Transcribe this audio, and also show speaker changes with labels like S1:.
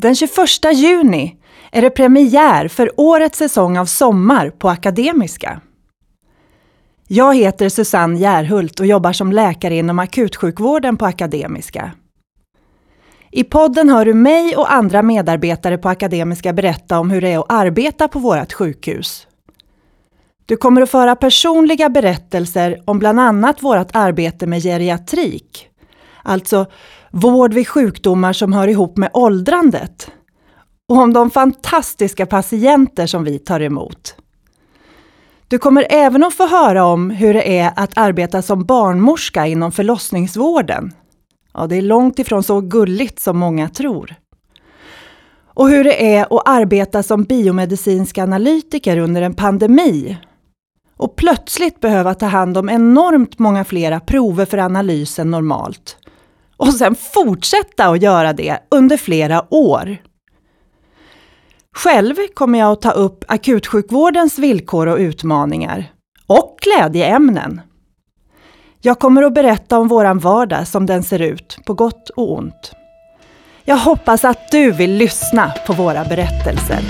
S1: Den 21 juni är det premiär för årets säsong av Sommar på Akademiska. Jag heter Susanne Järhult och jobbar som läkare inom akutsjukvården på Akademiska. I podden hör du mig och andra medarbetare på Akademiska berätta om hur det är att arbeta på vårt sjukhus. Du kommer att föra personliga berättelser om bland annat vårt arbete med geriatrik, alltså vård vid sjukdomar som hör ihop med åldrandet och om de fantastiska patienter som vi tar emot. Du kommer även att få höra om hur det är att arbeta som barnmorska inom förlossningsvården. Ja, det är långt ifrån så gulligt som många tror. Och hur det är att arbeta som biomedicinsk analytiker under en pandemi. Och plötsligt behöva ta hand om enormt många flera prover för analys än normalt. Och sen fortsätta att göra det under flera år. Själv kommer jag att ta upp akutsjukvårdens villkor och utmaningar. Och glädjeämnen. Jag kommer att berätta om våran vardag som den ser ut, på gott och ont. Jag hoppas att du vill lyssna på våra berättelser.